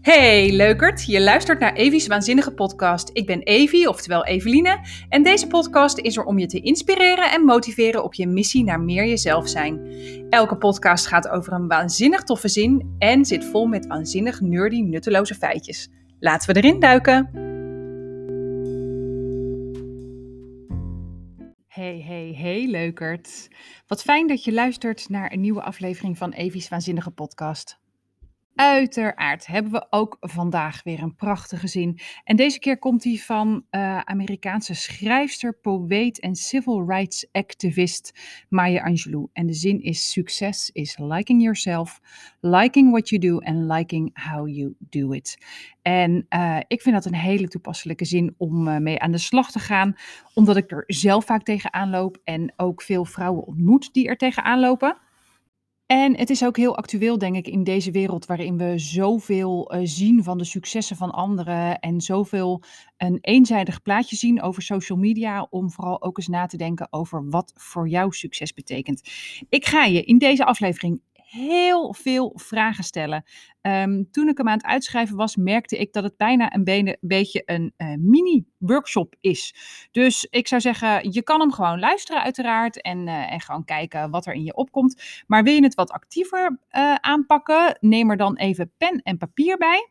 Hey leukert, je luistert naar Evie's Waanzinnige Podcast. Ik ben Evie, oftewel Eveline, en deze podcast is er om je te inspireren en motiveren op je missie naar meer jezelf zijn. Elke podcast gaat over een waanzinnig toffe zin en zit vol met waanzinnig nerdy nutteloze feitjes. Laten we erin duiken! Hey, hey, hey leukert. Wat fijn dat je luistert naar een nieuwe aflevering van Evie's Waanzinnige Podcast. Uiteraard hebben we ook vandaag weer een prachtige zin. En deze keer komt die van uh, Amerikaanse schrijfster, poëet en civil rights activist Maya Angelou. En de zin is: Success is liking yourself, liking what you do and liking how you do it. En uh, ik vind dat een hele toepasselijke zin om uh, mee aan de slag te gaan, omdat ik er zelf vaak tegenaan loop en ook veel vrouwen ontmoet die er tegenaan lopen. En het is ook heel actueel, denk ik, in deze wereld waarin we zoveel uh, zien van de successen van anderen en zoveel een eenzijdig plaatje zien over social media, om vooral ook eens na te denken over wat voor jou succes betekent. Ik ga je in deze aflevering heel veel vragen stellen. Um, toen ik hem aan het uitschrijven was, merkte ik dat het bijna een, be beetje een uh, mini-workshop is. Dus ik zou zeggen, je kan hem gewoon luisteren uiteraard en, uh, en gewoon kijken wat er in je opkomt. Maar wil je het wat actiever uh, aanpakken, neem er dan even pen en papier bij.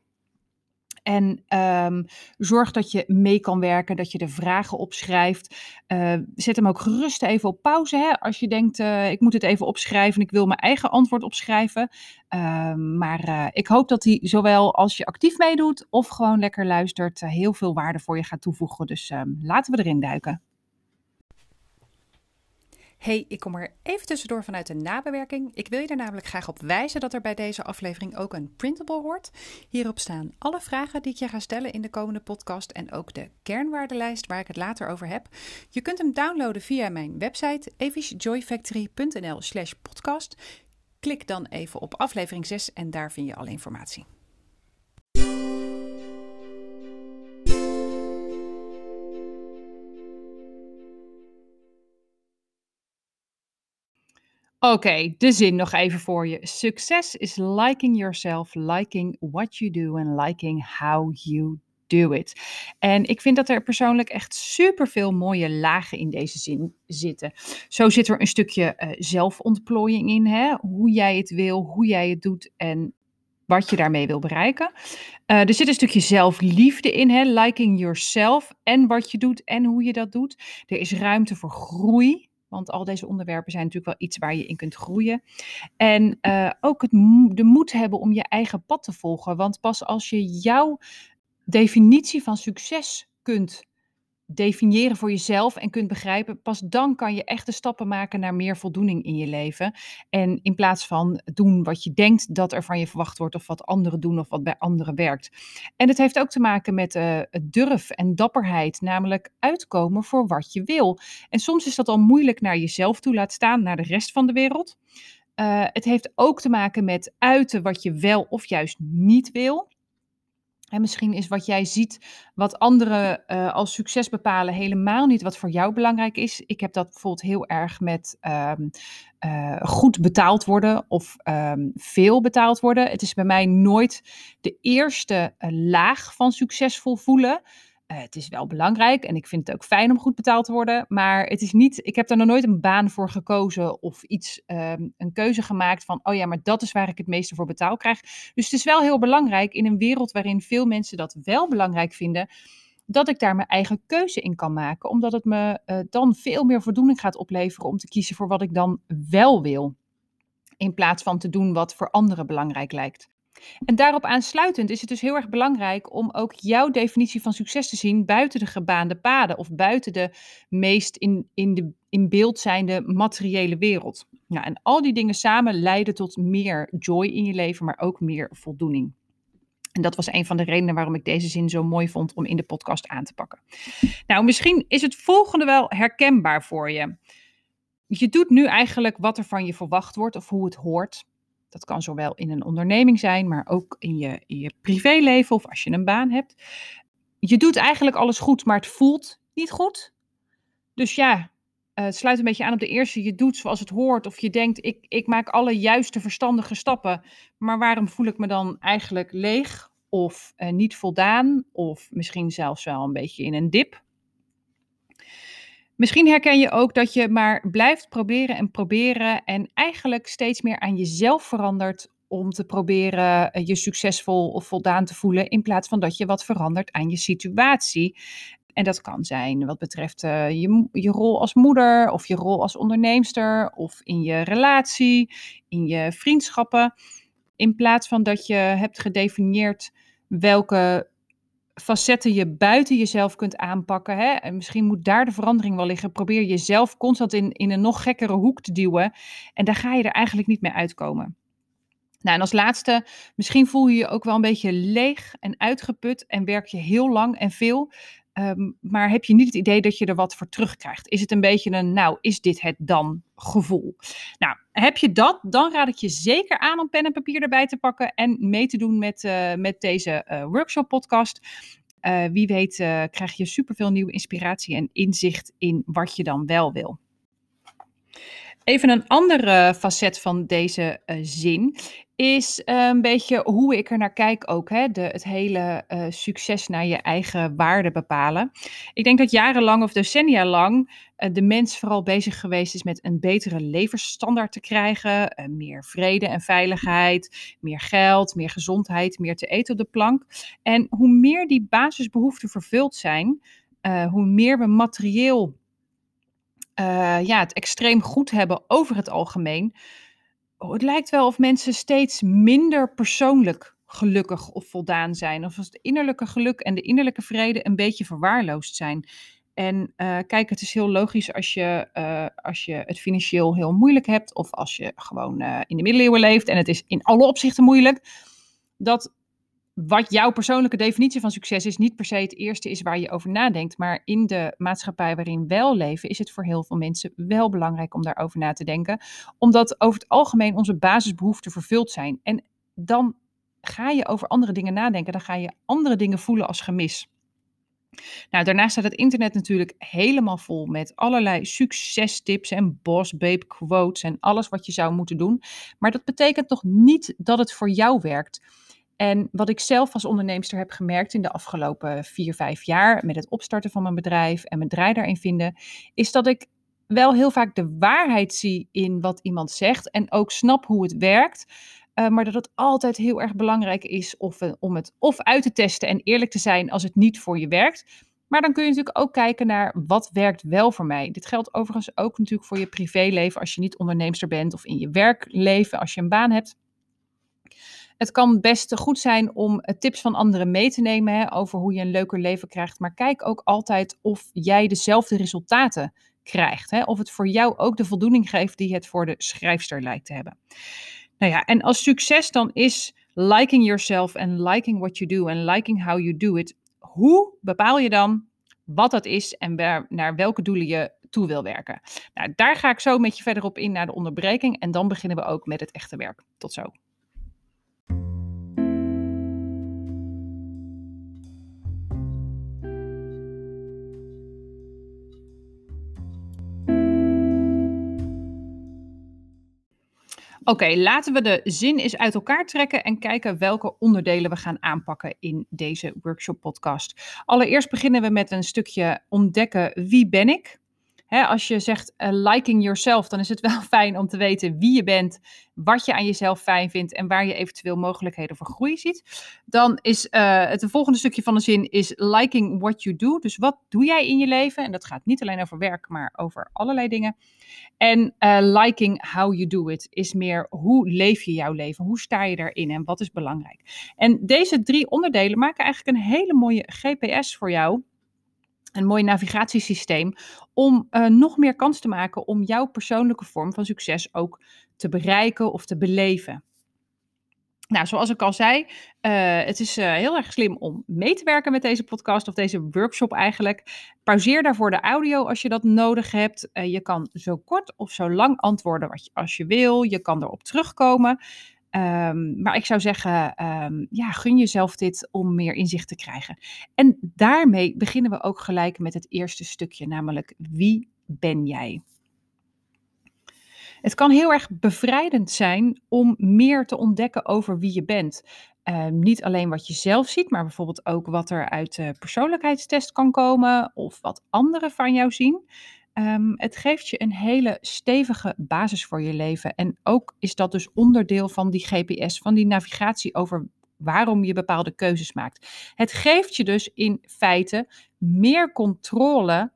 En um, zorg dat je mee kan werken, dat je de vragen opschrijft. Uh, zet hem ook gerust even op pauze. Hè? Als je denkt, uh, ik moet het even opschrijven en ik wil mijn eigen antwoord opschrijven. Uh, maar uh, ik hoop dat hij zowel als je actief meedoet of gewoon lekker luistert, heel veel waarde voor je gaat toevoegen. Dus um, laten we erin duiken. Hey, ik kom er even tussendoor vanuit de nabewerking. Ik wil je er namelijk graag op wijzen dat er bij deze aflevering ook een printable hoort. Hierop staan alle vragen die ik je ga stellen in de komende podcast en ook de kernwaardelijst waar ik het later over heb. Je kunt hem downloaden via mijn website evisjoyfactory.nl slash podcast. Klik dan even op aflevering 6 en daar vind je alle informatie. Oké, de zin nog even voor je. Success is liking yourself, liking what you do and liking how you do it. En ik vind dat er persoonlijk echt super veel mooie lagen in deze zin zitten. Zo zit er een stukje uh, zelfontplooiing in, hè? hoe jij het wil, hoe jij het doet en wat je daarmee wil bereiken. Uh, er zit een stukje zelfliefde in, hè? liking yourself en wat je doet en hoe je dat doet. Er is ruimte voor groei. Want al deze onderwerpen zijn natuurlijk wel iets waar je in kunt groeien. En uh, ook het, de moed hebben om je eigen pad te volgen. Want pas als je jouw definitie van succes kunt definiëren voor jezelf en kunt begrijpen, pas dan kan je echte stappen maken naar meer voldoening in je leven. En in plaats van doen wat je denkt dat er van je verwacht wordt, of wat anderen doen, of wat bij anderen werkt. En het heeft ook te maken met uh, durf en dapperheid, namelijk uitkomen voor wat je wil. En soms is dat al moeilijk naar jezelf toe, laat staan naar de rest van de wereld. Uh, het heeft ook te maken met uiten wat je wel of juist niet wil. En misschien is wat jij ziet, wat anderen uh, als succes bepalen, helemaal niet wat voor jou belangrijk is. Ik heb dat bijvoorbeeld heel erg met um, uh, goed betaald worden of um, veel betaald worden. Het is bij mij nooit de eerste uh, laag van succesvol voelen. Uh, het is wel belangrijk en ik vind het ook fijn om goed betaald te worden. Maar het is niet, ik heb daar nog nooit een baan voor gekozen of iets, um, een keuze gemaakt van, oh ja, maar dat is waar ik het meeste voor betaald krijg. Dus het is wel heel belangrijk in een wereld waarin veel mensen dat wel belangrijk vinden, dat ik daar mijn eigen keuze in kan maken. Omdat het me uh, dan veel meer voldoening gaat opleveren om te kiezen voor wat ik dan wel wil. In plaats van te doen wat voor anderen belangrijk lijkt. En daarop aansluitend is het dus heel erg belangrijk om ook jouw definitie van succes te zien buiten de gebaande paden of buiten de meest in, in, de, in beeld zijnde materiële wereld. Ja, en al die dingen samen leiden tot meer joy in je leven, maar ook meer voldoening. En dat was een van de redenen waarom ik deze zin zo mooi vond om in de podcast aan te pakken. Nou, misschien is het volgende wel herkenbaar voor je. Je doet nu eigenlijk wat er van je verwacht wordt of hoe het hoort. Dat kan zowel in een onderneming zijn, maar ook in je, je privéleven of als je een baan hebt. Je doet eigenlijk alles goed, maar het voelt niet goed. Dus ja, uh, het sluit een beetje aan op de eerste. Je doet zoals het hoort. Of je denkt, ik, ik maak alle juiste verstandige stappen. Maar waarom voel ik me dan eigenlijk leeg? of uh, niet voldaan of misschien zelfs wel een beetje in een dip. Misschien herken je ook dat je maar blijft proberen en proberen en eigenlijk steeds meer aan jezelf verandert om te proberen eh, je succesvol of voldaan te voelen in plaats van dat je wat verandert aan je situatie. En dat kan zijn wat betreft uh, je, je rol als moeder of je rol als onderneemster of in je relatie, in je vriendschappen. In plaats van dat je hebt gedefinieerd welke facetten je buiten jezelf kunt aanpakken. Hè? En misschien moet daar de verandering wel liggen. Probeer jezelf constant in, in een nog gekkere hoek te duwen. En daar ga je er eigenlijk niet mee uitkomen. Nou, en als laatste, misschien voel je je ook wel een beetje leeg en uitgeput en werk je heel lang en veel. Um, maar heb je niet het idee dat je er wat voor terugkrijgt? Is het een beetje een, nou, is dit het dan gevoel? Nou, heb je dat, dan raad ik je zeker aan om pen en papier erbij te pakken en mee te doen met, uh, met deze uh, workshop podcast. Uh, wie weet krijg je superveel nieuwe inspiratie en inzicht in wat je dan wel wil. Even een andere facet van deze uh, zin is uh, een beetje hoe ik er naar kijk ook. Hè? De, het hele uh, succes naar je eigen waarde bepalen. Ik denk dat jarenlang of decennia lang de mens vooral bezig geweest is met een betere levensstandaard te krijgen. meer vrede en veiligheid, meer geld, meer gezondheid, meer te eten op de plank. En hoe meer die basisbehoeften vervuld zijn, hoe meer we materieel uh, ja, het extreem goed hebben over het algemeen. Oh, het lijkt wel of mensen steeds minder persoonlijk gelukkig of voldaan zijn. Of als het innerlijke geluk en de innerlijke vrede een beetje verwaarloosd zijn. En uh, kijk, het is heel logisch als je, uh, als je het financieel heel moeilijk hebt. Of als je gewoon in de middeleeuwen leeft en het is in alle opzichten moeilijk. Dat wat jouw persoonlijke definitie van succes is, niet per se het eerste is waar je over nadenkt. Maar in de maatschappij waarin we wel leven, is het voor heel veel mensen wel belangrijk om daarover na te denken. Omdat over het algemeen onze basisbehoeften vervuld zijn. En dan ga je over andere dingen nadenken. Dan ga je andere dingen voelen als gemis. Nou, daarnaast staat het internet natuurlijk helemaal vol met allerlei succestips en boss babe quotes en alles wat je zou moeten doen. Maar dat betekent nog niet dat het voor jou werkt. En wat ik zelf als onderneemster heb gemerkt in de afgelopen vier, vijf jaar met het opstarten van mijn bedrijf en mijn draai daarin vinden, is dat ik wel heel vaak de waarheid zie in wat iemand zegt en ook snap hoe het werkt. Uh, maar dat het altijd heel erg belangrijk is of, om het of uit te testen en eerlijk te zijn als het niet voor je werkt. Maar dan kun je natuurlijk ook kijken naar wat werkt wel voor mij. Dit geldt overigens ook natuurlijk voor je privéleven als je niet onderneemster bent of in je werkleven als je een baan hebt. Het kan best goed zijn om eh, tips van anderen mee te nemen hè, over hoe je een leuker leven krijgt. Maar kijk ook altijd of jij dezelfde resultaten krijgt. Hè, of het voor jou ook de voldoening geeft die het voor de schrijfster lijkt te hebben. Nou ja, en als succes dan is liking yourself en liking what you do en liking how you do it. Hoe bepaal je dan wat dat is en naar welke doelen je toe wil werken? Nou, daar ga ik zo met je verder op in naar de onderbreking en dan beginnen we ook met het echte werk. Tot zo. Oké, laten we de zin eens uit elkaar trekken en kijken welke onderdelen we gaan aanpakken in deze workshop podcast. Allereerst beginnen we met een stukje ontdekken wie ben ik als je zegt uh, liking yourself, dan is het wel fijn om te weten wie je bent, wat je aan jezelf fijn vindt en waar je eventueel mogelijkheden voor groei ziet. Dan is uh, het volgende stukje van de zin is liking what you do. Dus wat doe jij in je leven? En dat gaat niet alleen over werk, maar over allerlei dingen. En uh, liking how you do it is meer hoe leef je jouw leven? Hoe sta je daarin en wat is belangrijk? En deze drie onderdelen maken eigenlijk een hele mooie GPS voor jou een mooi navigatiesysteem om uh, nog meer kans te maken om jouw persoonlijke vorm van succes ook te bereiken of te beleven. Nou, zoals ik al zei, uh, het is uh, heel erg slim om mee te werken met deze podcast of deze workshop eigenlijk. Pauzeer daarvoor de audio als je dat nodig hebt. Je kan zo kort of zo lang antwoorden wat je, als je wil. Je kan erop terugkomen. Um, maar ik zou zeggen, um, ja, gun jezelf dit om meer inzicht te krijgen. En daarmee beginnen we ook gelijk met het eerste stukje, namelijk wie ben jij? Het kan heel erg bevrijdend zijn om meer te ontdekken over wie je bent. Ehm, niet alleen wat je zelf ziet, maar bijvoorbeeld ook wat er uit de persoonlijkheidstest kan komen of wat anderen van jou zien. Ehm, het geeft je een hele stevige basis voor je leven. En ook is dat dus onderdeel van die GPS, van die navigatie over waarom je bepaalde keuzes maakt. Het geeft je dus in feite meer controle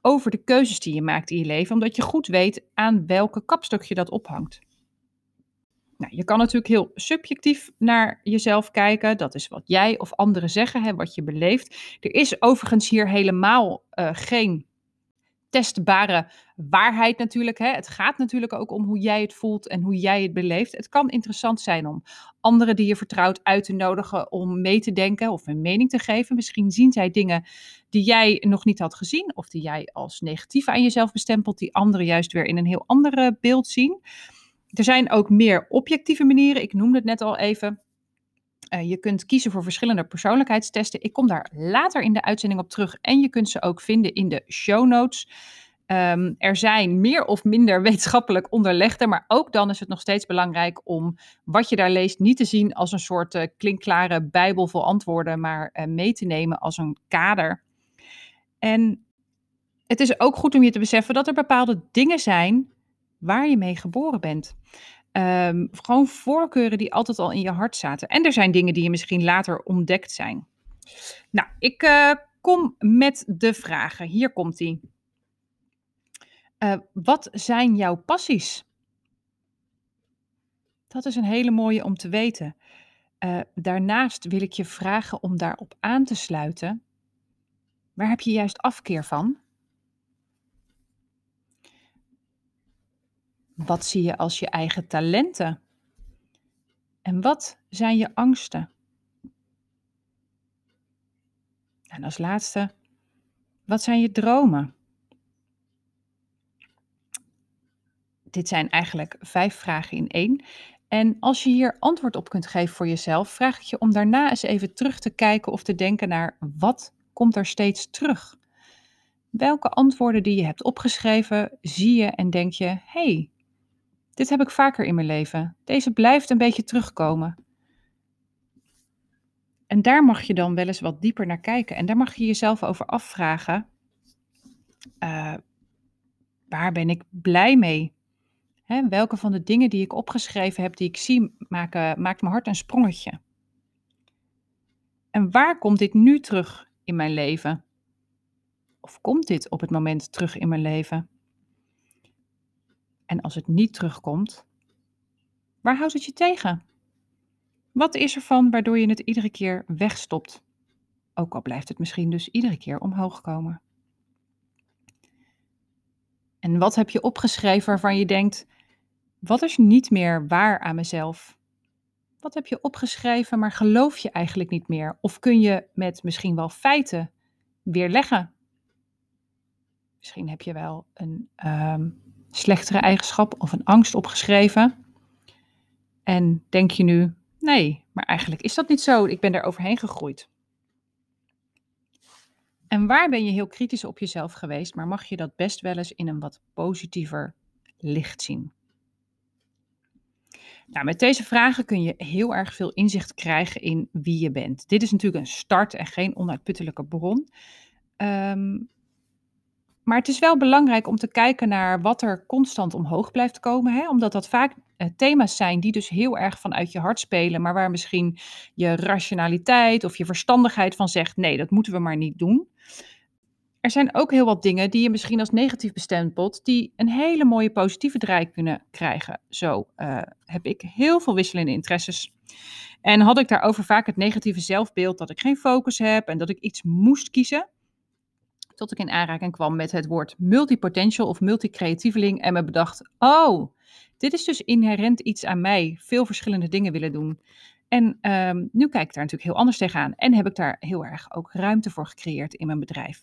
over de keuzes die je maakt in je leven, omdat je goed weet aan welke kapstok je dat ophangt. Nou, je kan natuurlijk heel subjectief naar jezelf kijken. Dat is wat jij of anderen zeggen, hè, wat je beleeft. Er is overigens hier helemaal uh, geen testbare waarheid natuurlijk. Hè. Het gaat natuurlijk ook om hoe jij het voelt en hoe jij het beleeft. Het kan interessant zijn om anderen die je vertrouwt uit te nodigen om mee te denken of een mening te geven. Misschien zien zij dingen die jij nog niet had gezien of die jij als negatief aan jezelf bestempelt, die anderen juist weer in een heel ander beeld zien. Er zijn ook meer objectieve manieren. Ik noemde het net al even. Uh, je kunt kiezen voor verschillende persoonlijkheidstesten. Ik kom daar later in de uitzending op terug. En je kunt ze ook vinden in de show notes. Um, er zijn meer of minder wetenschappelijk onderlegde, maar ook dan is het nog steeds belangrijk om wat je daar leest niet te zien als een soort uh, klinkklare bijbel vol antwoorden, maar uh, mee te nemen als een kader. En het is ook goed om je te beseffen dat er bepaalde dingen zijn waar je mee geboren bent. Um, gewoon voorkeuren die altijd al in je hart zaten. En er zijn dingen die je misschien later ontdekt zijn. Nou, ik uh, kom met de vragen. Hier komt ie. Uh, wat zijn jouw passies? Dat is een hele mooie om te weten. Uh, daarnaast wil ik je vragen om daarop aan te sluiten. Waar heb je juist afkeer van? Wat zie je als je eigen talenten? En wat zijn je angsten? En als laatste, wat zijn je dromen? Dit zijn eigenlijk vijf vragen in één. En als je hier antwoord op kunt geven voor jezelf, vraag ik je om daarna eens even terug te kijken of te denken naar wat komt er steeds terug? Welke antwoorden die je hebt opgeschreven zie je en denk je: hey, dit heb ik vaker in mijn leven. Deze blijft een beetje terugkomen. En daar mag je dan wel eens wat dieper naar kijken. En daar mag je jezelf over afvragen. Uh, waar ben ik blij mee? Hè, welke van de dingen die ik opgeschreven heb, die ik zie, maken, maakt mijn hart een sprongetje? En waar komt dit nu terug in mijn leven? Of komt dit op het moment terug in mijn leven? En als het niet terugkomt, waar houdt het je tegen? Wat is er van waardoor je het iedere keer wegstopt? Ook al blijft het misschien dus iedere keer omhoog komen. En wat heb je opgeschreven waarvan je denkt: wat is niet meer waar aan mezelf? Wat heb je opgeschreven, maar geloof je eigenlijk niet meer? Of kun je met misschien wel feiten weerleggen? Misschien heb je wel een um, slechtere eigenschap of een angst opgeschreven. En denk je nu, nee, maar eigenlijk is dat niet zo. Ik ben daar overheen gegroeid. En waar ben je heel kritisch op jezelf geweest, maar mag je dat best wel eens in een wat positiever licht zien? Nou, met deze vragen kun je heel erg veel inzicht krijgen in wie je bent. Dit is natuurlijk een start en geen onuitputtelijke bron. Um, maar het is wel belangrijk om te kijken naar wat er constant omhoog blijft komen. Hè? Omdat dat vaak uh, thema's zijn die dus heel erg vanuit je hart spelen. Maar waar misschien je rationaliteit of je verstandigheid van zegt: nee, dat moeten we maar niet doen. Er zijn ook heel wat dingen die je misschien als negatief bestempelt, die een hele mooie positieve draai kunnen krijgen. Zo uh, heb ik heel veel wisselende interesses. En had ik daarover vaak het negatieve zelfbeeld dat ik geen focus heb en dat ik iets moest kiezen tot ik in aanraking kwam met het woord multipotential of multicreatieveling en me bedacht, oh, dit is dus inherent iets aan mij, veel verschillende dingen willen doen. En um, nu kijk ik daar natuurlijk heel anders tegenaan en heb ik daar heel erg ook ruimte voor gecreëerd in mijn bedrijf.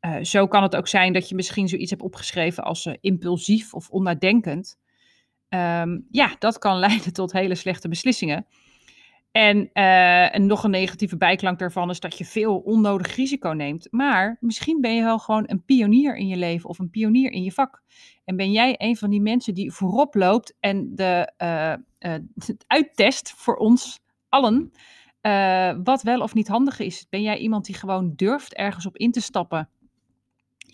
Uh, zo kan het ook zijn dat je misschien zoiets hebt opgeschreven als uh, impulsief of onnadenkend. Um, ja, dat kan leiden tot hele slechte beslissingen. En, uh, en nog een negatieve bijklank daarvan is dat je veel onnodig risico neemt. Maar misschien ben je wel gewoon een pionier in je leven of een pionier in je vak. En ben jij een van die mensen die voorop loopt en de, uh, uh, het uittest voor ons allen. Wat wel of niet handig is. Ben jij iemand die gewoon durft ergens op in te stappen?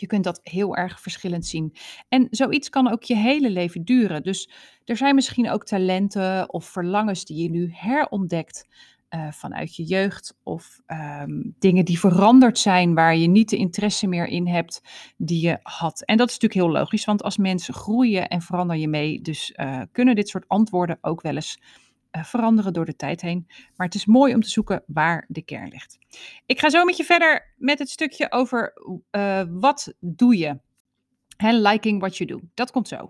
Je kunt dat heel erg verschillend zien. En zoiets kan ook je hele leven duren. Dus er zijn misschien ook talenten of verlangens die je nu herontdekt. Uh, vanuit je jeugd of um, dingen die veranderd zijn waar je niet de interesse meer in hebt die je had. En dat is natuurlijk heel logisch, want als mensen groeien en verander je mee, dus uh, kunnen dit soort antwoorden ook wel eens veranderen door de tijd heen. Maar het is mooi om te zoeken waar de kern ligt. Ik ga zo met je verder met het stukje over wat doe je. Liking what you do. Dat komt zo.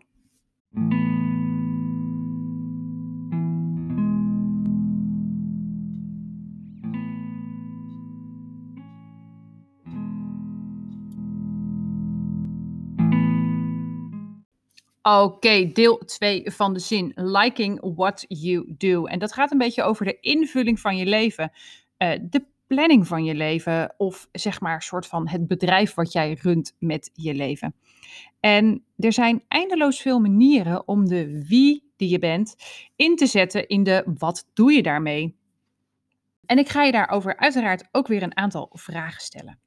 Oké, deel 2 van de zin. Liking what you do. En dat gaat een beetje over de invulling van je leven. Uh, de planning van je leven. Of zeg maar, soort van het bedrijf wat jij runt met je leven. En er zijn eindeloos veel manieren om de wie die je bent in te zetten in de wat doe je daarmee. En ik ga je daarover uiteraard ook weer een aantal vragen stellen.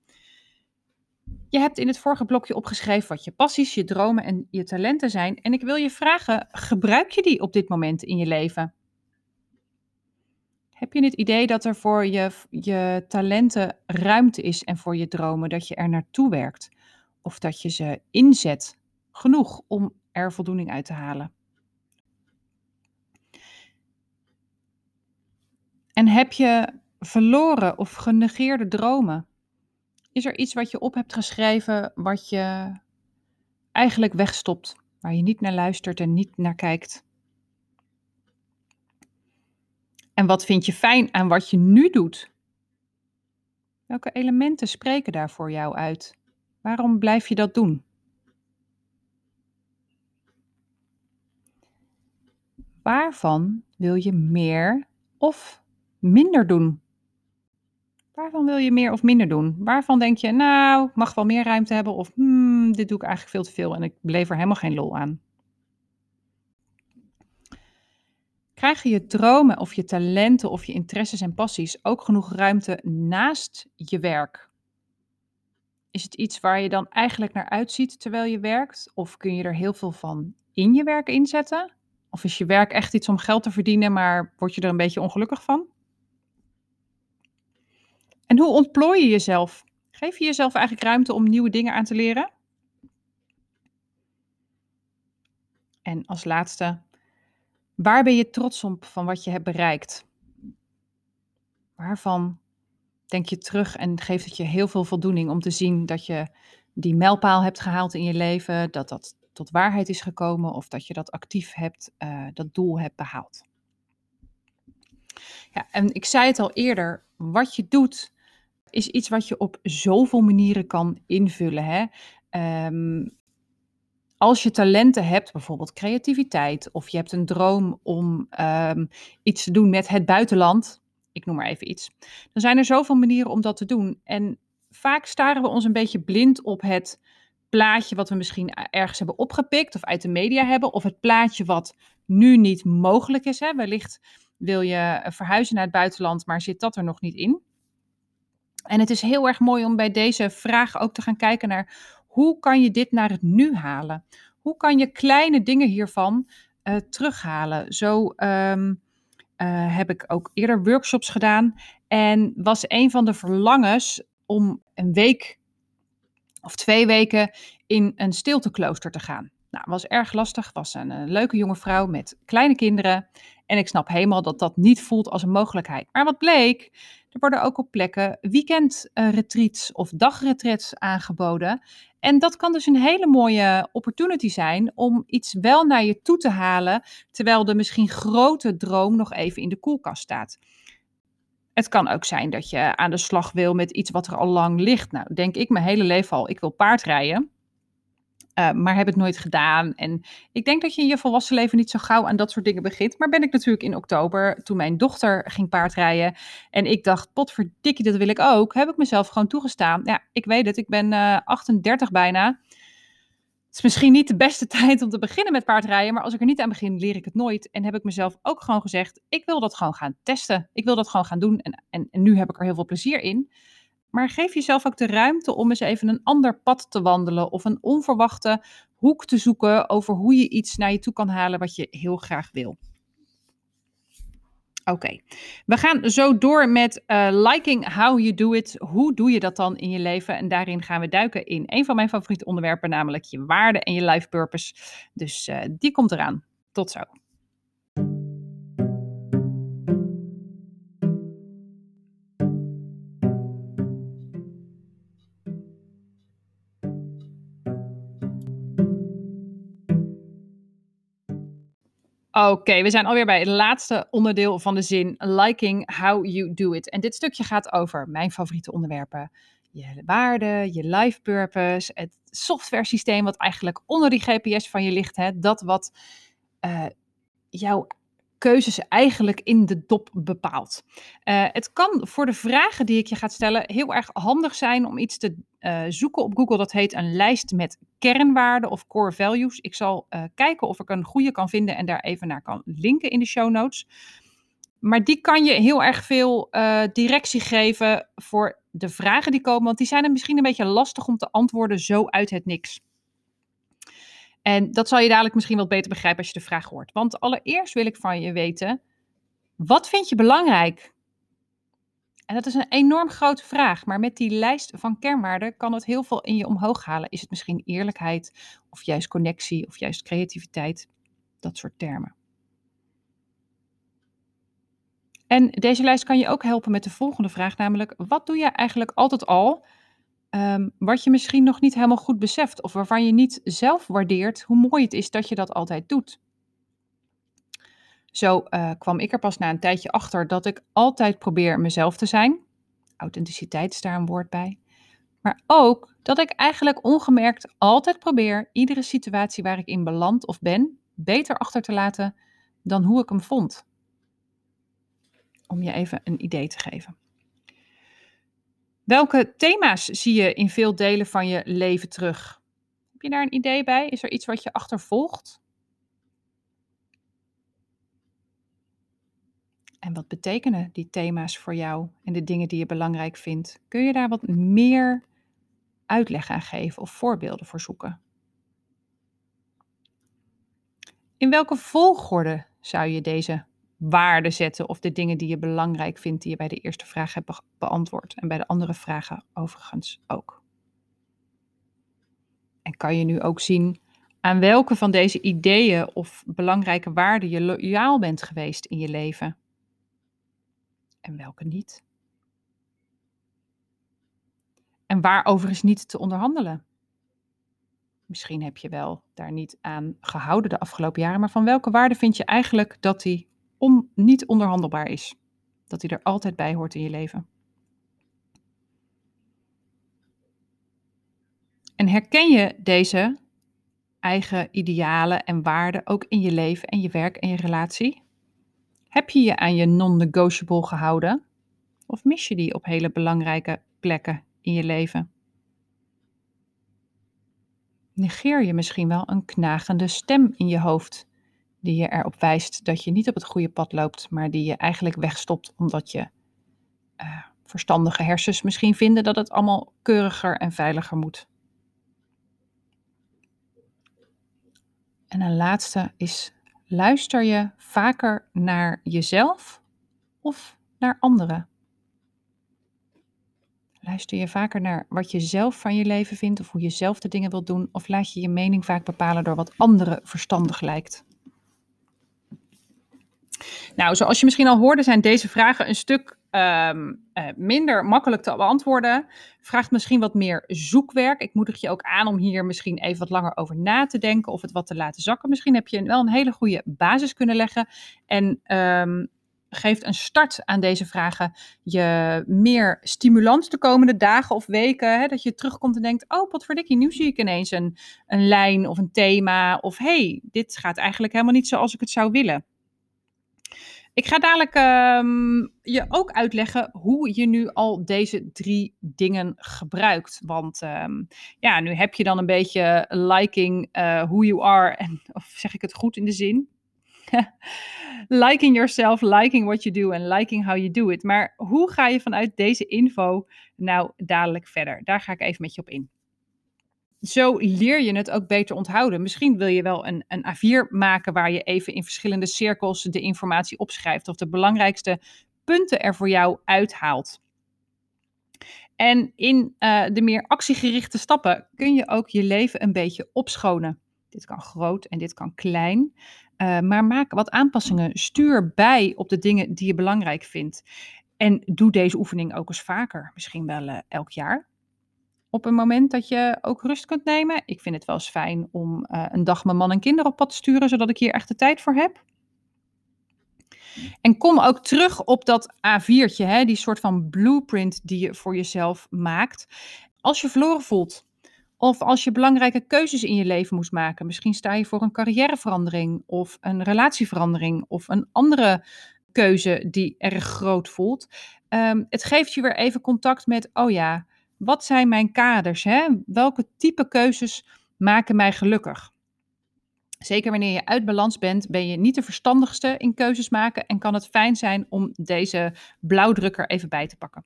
Je hebt in het vorige blokje opgeschreven wat je passies, je dromen en je talenten zijn. En ik wil je vragen, gebruik je die op dit moment in je leven? Heb je het idee dat er voor je, je talenten ruimte is en voor je dromen, dat je er naartoe werkt? Of dat je ze inzet genoeg om er voldoening uit te halen? En heb je verloren of genegeerde dromen? Is er iets wat je op hebt geschreven wat je eigenlijk wegstopt, waar je niet naar luistert en niet naar kijkt? En wat vind je fijn aan wat je nu doet? Welke elementen spreken daar voor jou uit? Waarom blijf je dat doen? Waarvan wil je meer of minder doen? Waarvan wil je meer of minder doen? Waarvan denk je, nou, ik mag wel meer ruimte hebben of hmm, dit doe ik eigenlijk veel te veel en ik beleef er helemaal geen lol aan? Krijgen je dromen of je talenten of je interesses en passies ook genoeg ruimte naast je werk? Is het iets waar je dan eigenlijk naar uitziet terwijl je werkt? Of kun je er heel veel van in je werk inzetten? Of is je werk echt iets om geld te verdienen, maar word je er een beetje ongelukkig van? En hoe ontplooi je jezelf? Geef je jezelf eigenlijk ruimte om nieuwe dingen aan te leren? En als laatste, waar ben je trots op van wat je hebt bereikt? Waarvan denk je terug en geeft het je heel veel voldoening om te zien dat je die mijlpaal hebt gehaald in je leven, dat dat tot waarheid is gekomen of dat je dat actief hebt, uh, dat doel hebt behaald? Ja, en ik zei het al eerder, wat je doet is iets wat je op zoveel manieren kan invullen. Hè? Um, als je talenten hebt, bijvoorbeeld creativiteit, of je hebt een droom om um, iets te doen met het buitenland, ik noem maar even iets, dan zijn er zoveel manieren om dat te doen. En vaak staren we ons een beetje blind op het plaatje wat we misschien ergens hebben opgepikt of uit de media hebben, of het plaatje wat nu niet mogelijk is. Hè? Wellicht wil je verhuizen naar het buitenland, maar zit dat er nog niet in. En het is heel erg mooi om bij deze vraag ook te gaan kijken naar hoe kan je dit naar het nu halen? Hoe kan je kleine dingen hiervan uh, terughalen? Zo um, uh, heb ik ook eerder workshops gedaan en was een van de verlangens om een week of twee weken in een stilteklooster te gaan. Nou, was erg lastig. Was een leuke jonge vrouw met kleine kinderen. En ik snap helemaal dat dat niet voelt als een mogelijkheid. Maar wat bleek, worden ook op plekken weekendretreats of dagretreats aangeboden. En dat kan dus een hele mooie opportunity zijn om iets wel naar je toe te halen, terwijl de misschien grote droom nog even in de koelkast staat. Het kan ook zijn dat je aan de slag wil met iets wat er al lang ligt. Nou, denk ik mijn hele leven al, ik wil paardrijden. Uh, maar heb het nooit gedaan. En ik denk dat je in je volwassen leven niet zo gauw aan dat soort dingen begint. Maar ben ik natuurlijk in oktober, toen mijn dochter ging paardrijden. En ik dacht, potverdikkie, dat wil ik ook. Heb ik mezelf gewoon toegestaan. Ja, ik weet het, ik ben uh, eh, 38 bijna. is misschien niet de beste tijd om te beginnen met paardrijden, maar als ik er niet aan begin, leer ik het nooit. En heb ik mezelf ook gewoon gezegd, ik wil dat gewoon gaan testen. Ik wil dat gewoon gaan doen en, en, en nu heb ik er heel veel plezier in. Maar geef jezelf ook de ruimte om eens even een ander pad te wandelen of een onverwachte hoek te zoeken over hoe je iets naar je toe kan halen wat je heel graag wil. Oké, we gaan zo door met uh, liking how you do it. Hoe doe je dat dan in je leven? En daarin gaan we duiken in een van mijn favoriete onderwerpen, namelijk je waarde en je life purpose. Dus uh, die komt eraan. Tot zo. Oké, we zijn alweer bij het laatste onderdeel van de zin liking how you do it. En dit stukje gaat over mijn favoriete onderwerpen. Je waarde, je life purpose, het software systeem wat eigenlijk onder die GPS van je ligt. Hè, dat wat uh, jouw keuzes eigenlijk in de dop bepaalt. Uh, het kan voor de vragen die ik je ga stellen heel erg handig zijn om iets te uh, zoeken op Google. Dat heet een lijst met kernwaarden of core values. Ik zal uh, kijken of ik een goede kan vinden en daar even naar kan linken in de show notes. Maar die kan je heel erg veel directie geven voor de vragen die komen, want die zijn er misschien een beetje lastig om te antwoorden zo uit het niks. En dat zal je dadelijk misschien wat beter begrijpen als je de vraag hoort. Want allereerst wil ik van je weten, wat vind je belangrijk? En dat is een enorm grote vraag, maar met die lijst van kernwaarden kan het heel veel in je omhoog halen. Is het misschien eerlijkheid, of juist connectie, of juist creativiteit? Dat soort termen. En deze lijst kan je ook helpen met de volgende vraag, namelijk: wat doe je eigenlijk altijd al Um, wat je misschien nog niet helemaal goed beseft of waarvan je niet zelf waardeert hoe mooi het is dat je dat altijd doet. Zo uh, kwam ik er pas na een tijdje achter dat ik altijd probeer mezelf te zijn. Authenticiteit is daar een woord bij. Maar ook dat ik eigenlijk ongemerkt altijd probeer iedere situatie waar ik in beland of ben beter achter te laten dan hoe ik hem vond. Om je even een idee te geven. Welke thema's zie je in veel delen van je leven terug? Heb je daar een idee bij? Is er iets wat je achtervolgt? En wat betekenen die thema's voor jou en de dingen die je belangrijk vindt? Kun je daar wat meer uitleg aan geven of voorbeelden voor zoeken? In welke volgorde zou je deze waarde zetten of de dingen die je belangrijk vindt, die je bij de eerste vraag hebt beantwoord. En bij de andere vragen overigens ook. En kan je nu ook zien aan welke van deze ideeën of belangrijke waarden je loyaal bent geweest in je leven? En welke niet? En waarover is niet te onderhandelen? Misschien heb je wel daar niet aan gehouden de afgelopen jaren, maar van welke waarde vind je eigenlijk dat die om, niet onderhandelbaar is. Dat hij er altijd bij hoort in je leven. En herken je deze eigen idealen en waarden ook in je leven en je werk en je relatie? Heb je je aan je non-negotiable gehouden? Of mis je die op hele belangrijke plekken in je leven? Negeer je misschien wel een knagende stem in je hoofd die je erop wijst dat je niet op het goede pad loopt, maar die je eigenlijk wegstopt omdat je uh, verstandige hersens misschien vinden dat het allemaal keuriger en veiliger moet. En een laatste is, luister je vaker naar jezelf of naar anderen? Luister je vaker naar wat je zelf van je leven vindt of hoe je zelf de dingen wilt doen? Of laat je je mening vaak bepalen door wat anderen verstandig lijkt? Nou, zoals je misschien al hoorde, zijn deze vragen een stuk um, uh, minder makkelijk te beantwoorden. Vraagt misschien wat meer zoekwerk. Ik moedig je ook aan om hier misschien even wat langer over na te denken of het wat te laten zakken. Misschien heb je wel een hele goede basis kunnen leggen en um, geeft een start aan deze vragen je meer stimulans de komende dagen of weken. Hè, dat je terugkomt en denkt, oh potverdikkie, nu zie ik ineens een, een lijn of een thema. Of hey, dit gaat eigenlijk helemaal niet zoals ik het zou willen. Ik ga dadelijk ehm, je ook uitleggen hoe je nu al deze drie dingen gebruikt. Want ehm, ja, nu heb je dan een beetje liking uh, who you are. En, of zeg ik het goed in de zin? liking yourself, liking what you do en liking how you do it. Maar hoe ga je vanuit deze info nou dadelijk verder? Daar ga ik even met je op in zo leer je het ook beter onthouden. Misschien wil je wel een, een A4 maken waar je even in verschillende cirkels de informatie opschrijft of de belangrijkste punten er voor jou uithaalt. En in uh, de meer actiegerichte stappen kun je ook je leven een beetje opschonen. Dit kan groot en dit kan klein. Uh, maar maak wat aanpassingen. Stuur bij op de dingen die je belangrijk vindt. En doe deze oefening ook eens vaker. Misschien wel uh, elk jaar op een moment dat je ook rust kunt nemen. Ik vind het wel eens fijn om uh, een dag mijn man en kinderen op pad te sturen, zodat ik hier echt de tijd voor heb. En kom ook terug op dat A4'tje, hè, die soort van blueprint die je voor jezelf maakt. Als je verloren voelt, of als je belangrijke keuzes in je leven moest maken. Misschien sta je voor een carrièreverandering, of een relatieverandering, of een andere keuze die erg groot voelt. Um, het geeft je weer even contact met, oh ja, wat zijn mijn kaders? Hè? Welke type keuzes maken mij gelukkig? Zeker wanneer je uit balans bent, ben je niet de verstandigste in keuzes maken en kan het fijn zijn om deze blauwdrukker even bij te pakken.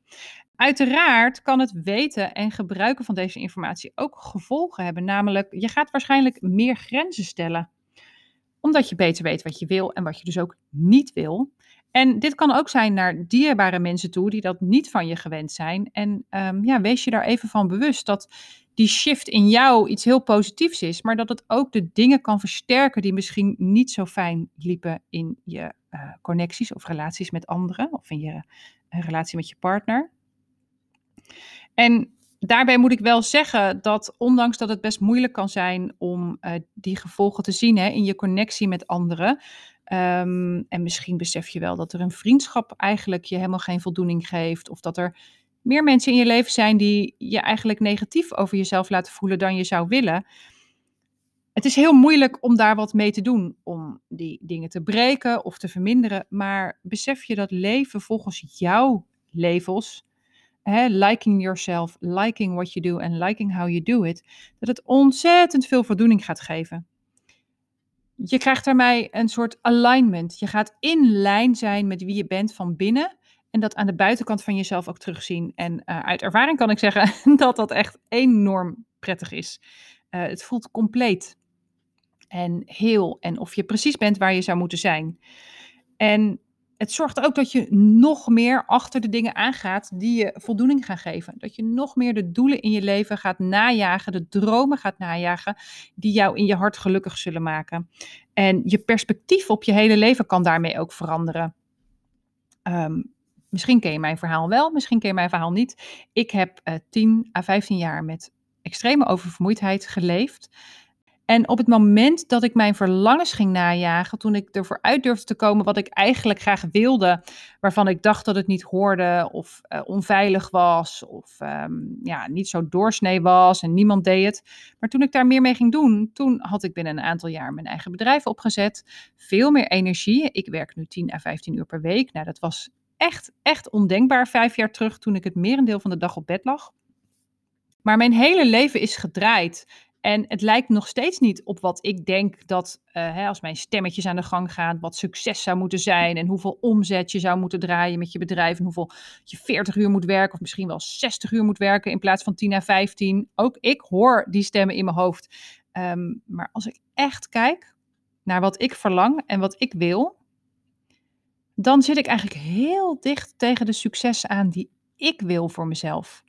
Uiteraard kan het weten en gebruiken van deze informatie ook gevolgen hebben, namelijk je gaat waarschijnlijk meer grenzen stellen omdat je beter weet wat je wil en wat je dus ook niet wil. En dit kan ook zijn naar dierbare mensen toe die dat niet van je gewend zijn. En um, ja, wees je daar even van bewust dat die shift in jou iets heel positiefs is, maar dat het ook de dingen kan versterken die misschien niet zo fijn liepen in je uh, connecties of relaties met anderen of in je uh, relatie met je partner. En daarbij moet ik wel zeggen dat ondanks dat het best moeilijk kan zijn om uh, die gevolgen te zien hè, in je connectie met anderen, Um, en misschien besef je wel dat er een vriendschap eigenlijk je helemaal geen voldoening geeft. Of dat er meer mensen in je leven zijn die je eigenlijk negatief over jezelf laten voelen dan je zou willen. Het is heel moeilijk om daar wat mee te doen, om die dingen te breken of te verminderen. Maar besef je dat leven volgens jouw levels, hè, liking yourself, liking what you do en liking how you do it, dat het ontzettend veel voldoening gaat geven je krijgt daarmee een soort alignment. Je gaat in lijn zijn met wie je bent van binnen. En dat aan de buitenkant van jezelf ook terugzien. En uh, uit ervaring kan ik zeggen dat dat echt enorm prettig is. Uh, het voelt compleet en heel. En of je precies bent waar je zou moeten zijn. En het zorgt ook dat je nog meer achter de dingen aangaat die je voldoening gaan geven. Dat je nog meer de doelen in je leven gaat najagen, de dromen gaat najagen, die jou in je hart gelukkig zullen maken. En je perspectief op je hele leven kan daarmee ook veranderen. Um, misschien ken je mijn verhaal wel, misschien ken je mijn verhaal niet. Ik heb uh, 10 à 15 jaar met extreme oververmoeidheid geleefd. En op het moment dat ik mijn verlangens ging najagen, toen ik ervoor uit durfde te komen wat ik eigenlijk graag wilde, waarvan ik dacht dat het niet hoorde of uh, onveilig was of um, ja, niet zo doorsnee was en niemand deed het. Maar toen ik daar meer mee ging doen, toen had ik binnen een aantal jaar mijn eigen bedrijf opgezet, veel meer energie. Ik werk nu 10 à 15 uur per week. Nou, dat was echt, echt ondenkbaar vijf jaar terug toen ik het merendeel van de dag op bed lag. Maar mijn hele leven is gedraaid en het lijkt nog steeds niet op wat ik denk dat, uh, hè, als mijn stemmetjes aan de gang gaan, wat succes zou moeten zijn en hoeveel omzet je zou moeten draaien met je bedrijf en hoeveel je 40 uur moet werken of misschien wel 60 uur moet werken in plaats van 10 à 15. Ook ik hoor die stemmen in mijn hoofd. Um, maar als ik echt kijk naar wat ik verlang en wat ik wil, dan zit ik eigenlijk heel dicht tegen de succes aan die ik wil voor mezelf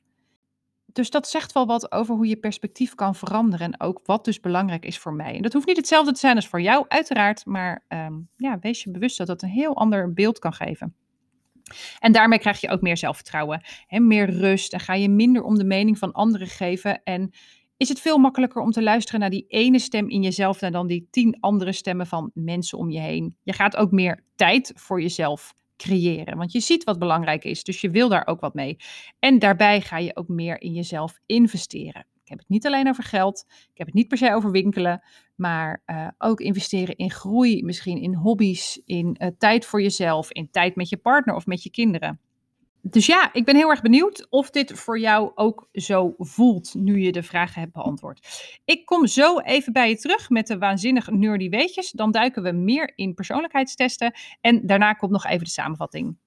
dus dat zegt wel wat over hoe je perspectief kan veranderen en ook wat dus belangrijk is voor mij. En dat hoeft niet hetzelfde te zijn als voor jou, uiteraard, maar um, ja, wees je bewust dat dat een heel ander beeld kan geven. En daarmee krijg je ook meer zelfvertrouwen en meer rust en ga je minder om de mening van anderen geven en is het veel makkelijker om te luisteren naar die ene stem in jezelf dan die tien andere stemmen van mensen om je heen. Je gaat ook meer tijd voor jezelf creëren. Want je ziet wat belangrijk is, dus je wil daar ook wat mee. En daarbij ga je ook meer in jezelf investeren. heb het niet alleen over geld. Ik heb het niet per se over winkelen. Maar uh, ook investeren in groei, misschien in hobby's, in uh, tijd voor jezelf, in tijd met je partner of met je kinderen. Dus ja, ik ben heel erg benieuwd of dit voor jou ook zo voelt nu je de vragen hebt beantwoord. Ik kom zo even bij je terug met de waanzinnig nerdy weetjes. Dan duiken we meer in persoonlijkheidstesten en daarna komt nog even de samenvatting.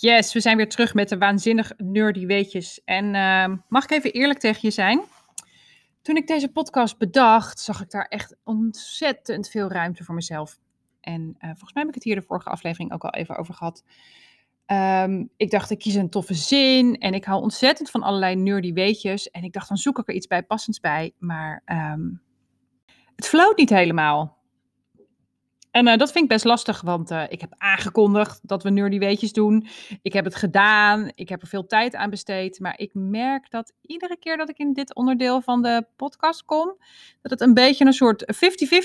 Yes, we zijn weer terug met de waanzinnig nerdy weetjes. En uh, mag ik even eerlijk tegen je zijn? Toen ik deze podcast bedacht, zag ik daar echt ontzettend veel ruimte voor mezelf. En uh, volgens mij heb ik het hier de vorige aflevering ook al even over gehad. Um, ik dacht, ik kies een toffe zin en ik hou ontzettend van allerlei nerdy weetjes. En ik dacht, dan zoek ik er iets bij passends bij. Maar um, het floot niet helemaal. En uh, dat vind ik best lastig, want uh, ik heb aangekondigd dat we nerdy weetjes doen. Ik heb het gedaan, ik heb er veel tijd aan besteed. Maar ik merk dat iedere keer dat ik in dit onderdeel van de podcast kom, dat het een beetje een soort 50-50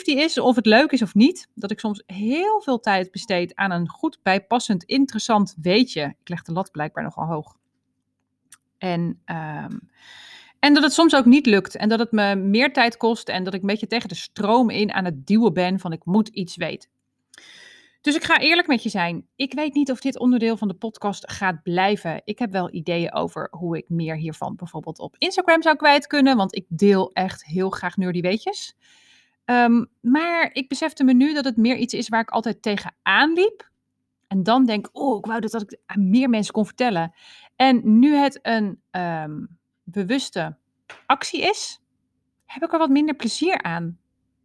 is of het leuk is of niet. Dat ik soms heel veel tijd besteed aan een goed bijpassend, interessant weetje. Ik leg de lat blijkbaar nogal hoog. En... Um, en dat het soms ook niet lukt en dat het me meer tijd kost en dat ik een beetje tegen de stroom in aan het duwen ben van ik moet iets weten. Dus ik ga eerlijk met je zijn. Ik weet niet of dit onderdeel van de podcast gaat blijven. Ik heb wel ideeën over hoe ik meer hiervan bijvoorbeeld op Instagram zou kwijt kunnen, want ik deel echt heel graag nerdy weetjes. Um, maar ik besefte me nu dat het meer iets is waar ik altijd tegenaan liep. En dan denk, oh, ik wou dat, ik aan meer mensen kon vertellen. En nu het een um, bewuste actie is, heb ik er wat minder plezier aan.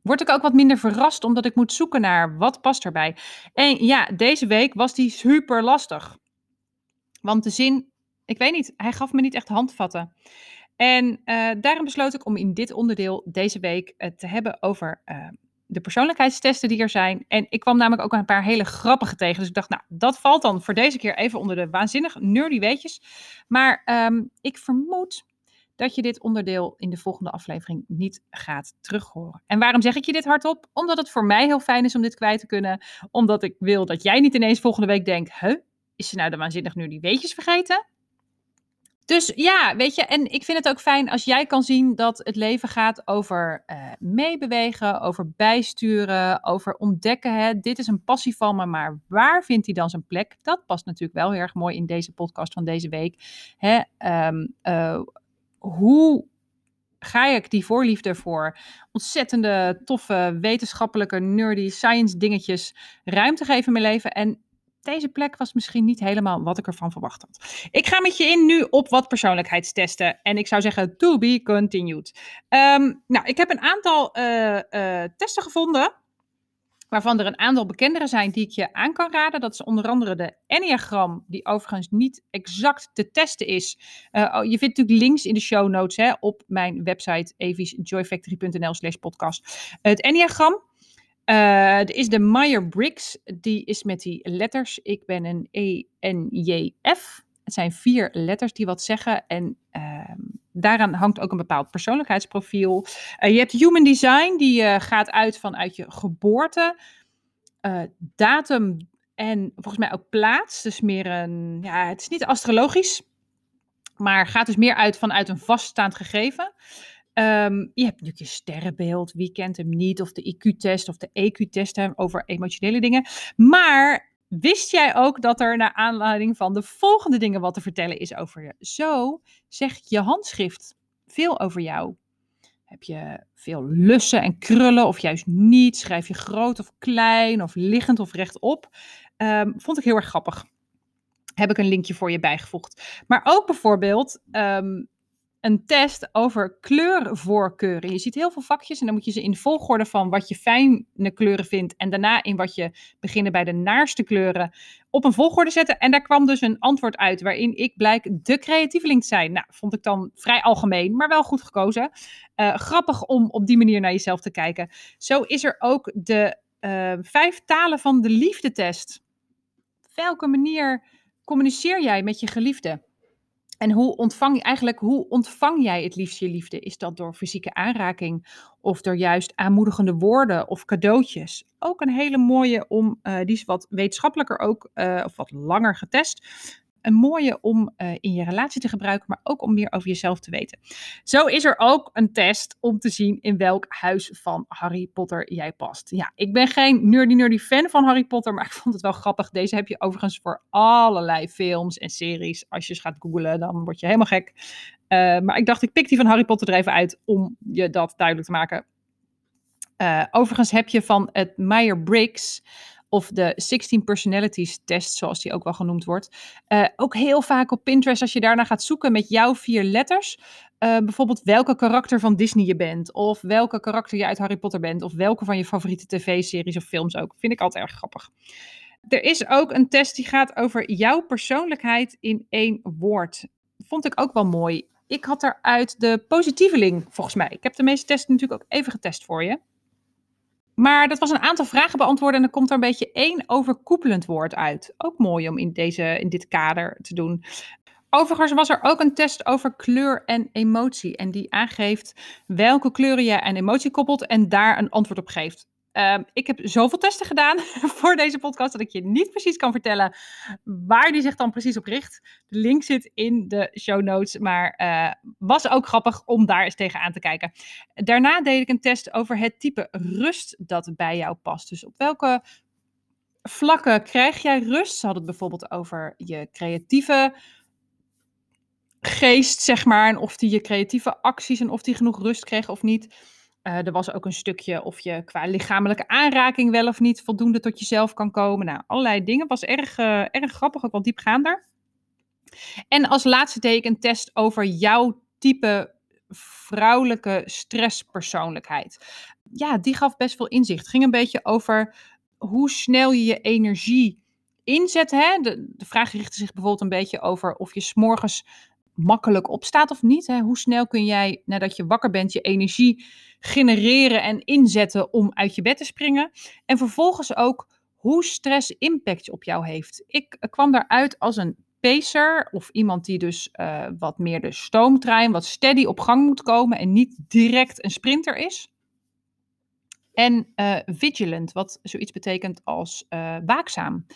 Word ik ook wat minder verrast omdat ik moet zoeken naar wat past erbij. En ja, deze week was die super lastig. Want de zin, ik weet niet, hij gaf me niet echt handvatten. En uh, daarom besloot ik om in dit onderdeel deze week uh, te hebben over uh, de persoonlijkheidstesten die er zijn. En ik kwam namelijk ook een paar hele grappige tegen. Dus ik dacht, nou, dat valt dan voor deze keer even onder de waanzinnig nerdy weetjes. Maar um, ik vermoed dat je dit onderdeel in de volgende aflevering niet gaat terughoren. En waarom zeg ik je dit hardop? Omdat het voor mij heel fijn is om dit kwijt te kunnen. Omdat ik wil dat jij niet ineens volgende week denkt, huh, is ze nou de waanzinnig nu die weetjes vergeten? Dus ja, weet je, en ik vind het ook fijn als jij kan zien dat het leven gaat over uh, meebewegen, over bijsturen, over ontdekken. Hè. Dit is een passie van me, maar waar vindt hij dan zijn plek? Dat past natuurlijk wel heel erg mooi in deze podcast van deze week. Hè. Um, uh, hoe ga ik die voorliefde voor ontzettende, toffe, wetenschappelijke, nerdy, science dingetjes ruimte geven in mijn leven? En deze plek was misschien niet helemaal wat ik ervan verwacht had. Ik ga met je in nu op wat persoonlijkheidstesten. En ik zou zeggen, to be continued. Um, nou, ik heb een aantal uh, uh, testen gevonden waarvan er een aantal bekendere zijn die ik je aan kan raden. Dat is onder andere de Enneagram, die overigens niet exact te testen is. Uh, je vindt natuurlijk links in de show notes hè, op mijn website evisjoyfactory.nl slash podcast. het Enneagram. Uh, is de Meyer-Briggs, die is met die letters. Ik ben een E-N-J-F. Het zijn vier letters die wat zeggen en uh, daaraan hangt ook een bepaald persoonlijkheidsprofiel. Uh, je hebt human design, die uh, gaat uit vanuit je geboorte, uh, datum en volgens mij ook plaats. Dus meer een, ja, het is niet astrologisch, maar gaat dus meer uit vanuit een vaststaand gegeven. Um, je hebt natuurlijk je sterrenbeeld, wie kent hem niet, of de IQ-test of de EQ-test over emotionele dingen. Maar Wist jij ook dat er naar aanleiding van de volgende dingen wat te vertellen is over je? Zo zegt je handschrift veel over jou. Heb je veel lussen en krullen of juist niet? Schrijf je groot of klein of liggend of rechtop? Um, vond ik heel erg grappig. Heb ik een linkje voor je bijgevoegd. Maar ook bijvoorbeeld um, een test over kleurvoorkeuren. Je ziet heel veel vakjes en dan moet je ze in volgorde van wat je fijne kleuren vindt en daarna in wat je beginnen bij de naarste kleuren op een volgorde zetten. En daar kwam dus een antwoord uit waarin ik blijk de creatieveling te zijn. Nou, vond ik dan vrij algemeen, maar wel goed gekozen. Uh, grappig om op die manier naar jezelf te kijken. Zo is er ook de uh, vijf talen van de liefde test. Welke manier communiceer jij met je geliefde? En hoe ontvang eigenlijk, hoe ontvang jij het liefst je liefde? Is dat door fysieke aanraking of door juist aanmoedigende woorden of cadeautjes? Ook een hele mooie om, uh, die is wat wetenschappelijker ook, uh, of wat langer getest een mooie om uh, in je relatie te gebruiken, maar ook om meer over jezelf te weten. Zo is er ook een test om te zien in welk huis van Harry Potter jij past. Ja, ik ben geen nerdy nerdy fan van Harry Potter, maar ik vond het wel grappig. Deze heb je overigens voor allerlei films en series. Als je eens gaat googlen, dan word je helemaal gek. Uh, maar ik dacht, ik pik die van Harry Potter er even uit om je dat duidelijk te maken. Uh, overigens heb je van het Meyer-Briggs of de 16 Personalities test, zoals die ook wel genoemd wordt. Uh, ook heel vaak op Pinterest, als je daarna gaat zoeken met jouw vier letters. Uh, bijvoorbeeld welke karakter van Disney je bent, of welke karakter je uit Harry Potter bent, of welke van je favoriete tv-series of films ook. Vind ik altijd erg grappig. Er is ook een test die gaat over jouw persoonlijkheid in één woord. Vond ik ook wel mooi. Ik had eruit de positieveling, volgens mij. Ik heb de meeste testen natuurlijk ook even getest voor je. Maar dat was een aantal vragen beantwoorden en dan komt er een beetje één overkoepelend woord uit. Ook mooi om in, deze, in dit kader te doen. Overigens was er ook een test over kleur en emotie. En die aangeeft welke kleuren je aan emotie koppelt en daar een antwoord op geeft. Ehm, ik heb zoveel testen gedaan voor deze podcast dat ik je niet precies kan vertellen waar die zich dan precies op richt. De link zit in de show notes, maar uh, was ook grappig om daar eens tegenaan te kijken. Daarna deed ik een test over het type rust dat bij jou past. Dus op welke vlakken krijg jij rust? Ze hadden het bijvoorbeeld over je creatieve geest, zeg maar, en of die je creatieve acties en of die genoeg rust kreeg of niet. Uh, er was ook een stukje of je qua lichamelijke aanraking wel of niet voldoende tot jezelf kan komen. Nou, allerlei dingen. Was erg, uh, erg grappig, ook wel diepgaander. En als laatste deed ik een test over jouw type vrouwelijke stresspersoonlijkheid. Ja, die gaf best veel inzicht. Ging een beetje over hoe snel je je energie inzet. Hè? De, de vraag richtte zich bijvoorbeeld een beetje over of je s'morgens makkelijk opstaat of niet. Hè? Hoe snel kun jij, nadat je wakker bent, je energie genereren en inzetten om uit je bed te springen? En vervolgens ook hoe stress impact op jou heeft. Ik kwam daaruit als een pacer of iemand die dus uh, wat meer de stoomtrein, wat steady op gang moet komen en niet direct een sprinter is. En uh, vigilant, wat zoiets betekent als waakzaam.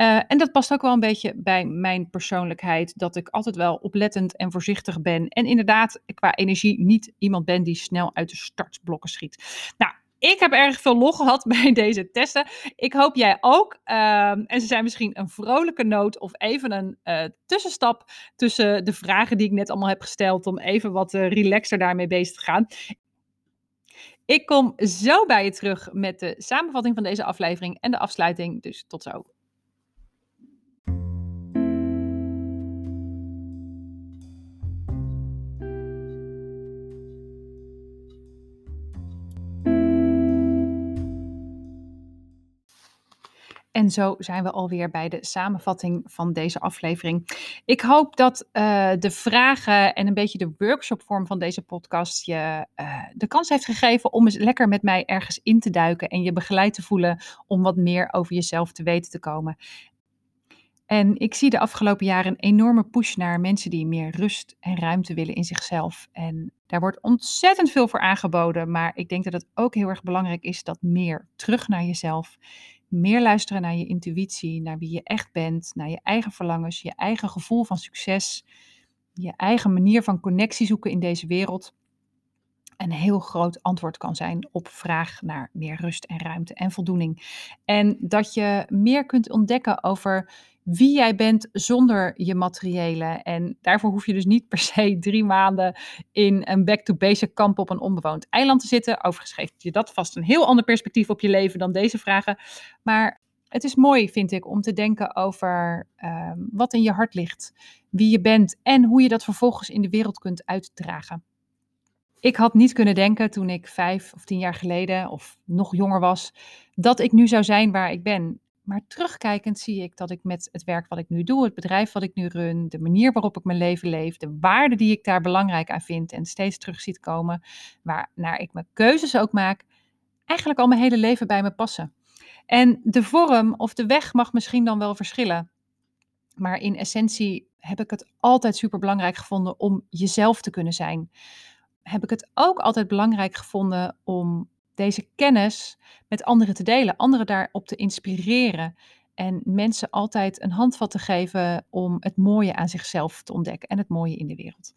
Uh, en dat past ook wel een beetje bij mijn persoonlijkheid, dat ik altijd wel oplettend en voorzichtig ben. En inderdaad, qua energie niet iemand ben die snel uit de startblokken schiet. Nou, ik heb erg veel lol gehad bij deze testen. Ik hoop jij ook. Uh, en ze zijn misschien een vrolijke noot of even een uh, tussenstap tussen de vragen die ik net allemaal heb gesteld, om even wat uh, relaxer daarmee bezig te gaan. Ik kom zo bij je terug met de samenvatting van deze aflevering en de afsluiting. Dus tot zo. En zo zijn we alweer bij de samenvatting van deze aflevering. Ik hoop dat uh, de vragen en een beetje de workshopvorm van deze podcast je uh, de kans heeft gegeven om eens lekker met mij ergens in te duiken en je begeleid te voelen om wat meer over jezelf te weten te komen. En ik zie de afgelopen jaren een enorme push naar mensen die meer rust en ruimte willen in zichzelf. En daar wordt ontzettend veel voor aangeboden, maar ik denk dat het ook heel erg belangrijk is dat meer terug naar jezelf meer luisteren naar je intuïtie, naar wie je echt bent, naar je eigen verlangens, je eigen gevoel van succes, je eigen manier van connectie zoeken in deze wereld. Een heel groot antwoord kan zijn op vraag naar meer rust en ruimte en voldoening. En dat je meer kunt ontdekken over wie jij bent zonder je materiële. En daarvoor hoef je dus niet per se drie maanden in een back-to-basic kamp op een onbewoond eiland te zitten. Overigens geeft je dat vast een heel ander perspectief op je leven dan deze vragen. Maar het is mooi, vind ik, om te denken over uh, wat in je hart ligt, wie je bent en hoe je dat vervolgens in de wereld kunt uitdragen. Ik had niet kunnen denken toen ik vijf of tien jaar geleden of nog jonger was, dat ik nu zou zijn waar ik ben. Maar terugkijkend zie ik dat ik met het werk wat ik nu doe, het bedrijf wat ik nu run, de manier waarop ik mijn leven leef, de waarden die ik daar belangrijk aan vind en steeds terug ziet komen, waarnaar ik mijn keuzes ook maak, eigenlijk al mijn hele leven bij me passen. En de vorm of de weg mag misschien dan wel verschillen. Maar in essentie heb ik het altijd super belangrijk gevonden om jezelf te kunnen zijn. Heb ik het ook altijd belangrijk gevonden om deze kennis met anderen te delen, anderen daarop te inspireren en mensen altijd een handvat te geven om het mooie aan zichzelf te ontdekken en het mooie in de wereld.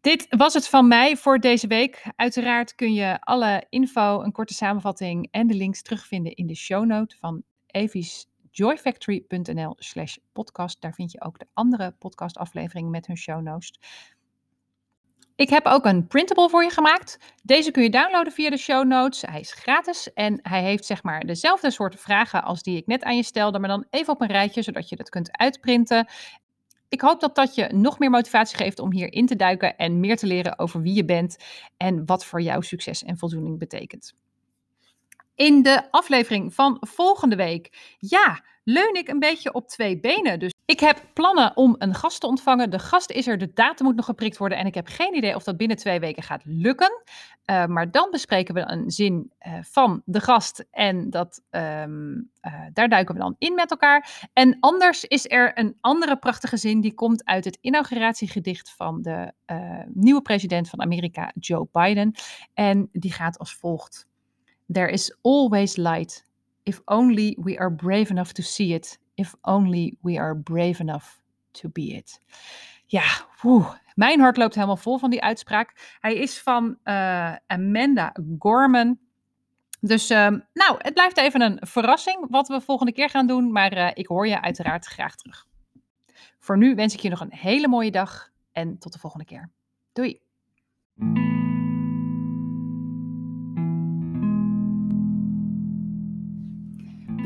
Dit was het van mij voor deze week. Uiteraard kun je alle info, een korte samenvatting en de links terugvinden in de show note van evisjoyfactory.nl slash podcast. Daar vind je ook de andere podcastafleveringen met hun show notes. Ik heb ook een printable voor je gemaakt. Deze kun je downloaden via de show notes. Hij is gratis en hij heeft zeg maar dezelfde soort vragen als die ik net aan je stelde, maar dan even op een rijtje, zodat je dat kunt uitprinten. Ik hoop dat dat je nog meer motivatie geeft om hierin te duiken en meer te leren over wie je bent en wat voor jou succes en voldoening betekent. In de aflevering van volgende week, ja, leun ik een beetje op twee benen. Dus ik heb plannen om een gast te ontvangen. De gast is er, de datum moet nog geprikt worden. En ik heb geen idee of dat binnen twee weken gaat lukken. Uh, maar dan bespreken we een zin uh, van de gast. En dat, um, uh, daar duiken we dan in met elkaar. En anders is er een andere prachtige zin. Die komt uit het inauguratiegedicht van de nieuwe president van Amerika, Joe Biden. En die gaat als volgt. There is always light. If only we are brave enough to see it. If only we are brave enough to be it. Ja, mijn hart loopt helemaal vol van die uitspraak. Hij is van uh, Amanda Gorman. Dus uh, nou, het blijft even een verrassing wat we volgende keer gaan doen. Maar uh, ik hoor je uiteraard graag terug. Voor nu wens ik je nog een hele mooie dag en tot de volgende keer. Doei!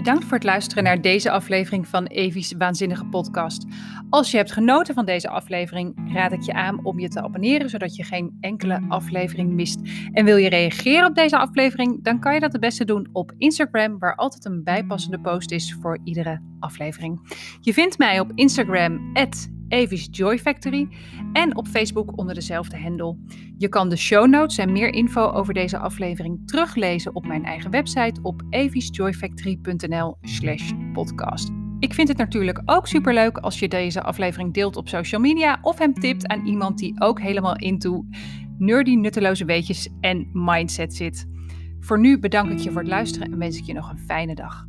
Bedankt voor het luisteren naar deze aflevering van Evi's Waanzinnige Podcast. Als je hebt genoten van deze aflevering, raad ik je aan om je te abonneren, zodat je geen enkele aflevering mist. En wil je reageren op deze aflevering, dan kan je dat het beste doen op Instagram, waar altijd een bijpassende post is voor iedere aflevering. Je vindt mij op Instagram, Avis Joy Factory en op Facebook onder dezelfde hendel. Je kan de show notes en meer info over deze aflevering teruglezen op mijn eigen website op evisjoyfactory.nl/slash podcast. Ik vind het natuurlijk ook superleuk als je deze aflevering deelt op social media of hem tipt aan iemand die ook helemaal into nerdy nutteloze weetjes en mindset zit. Voor nu bedank ik je voor het luisteren en wens ik je nog een fijne dag.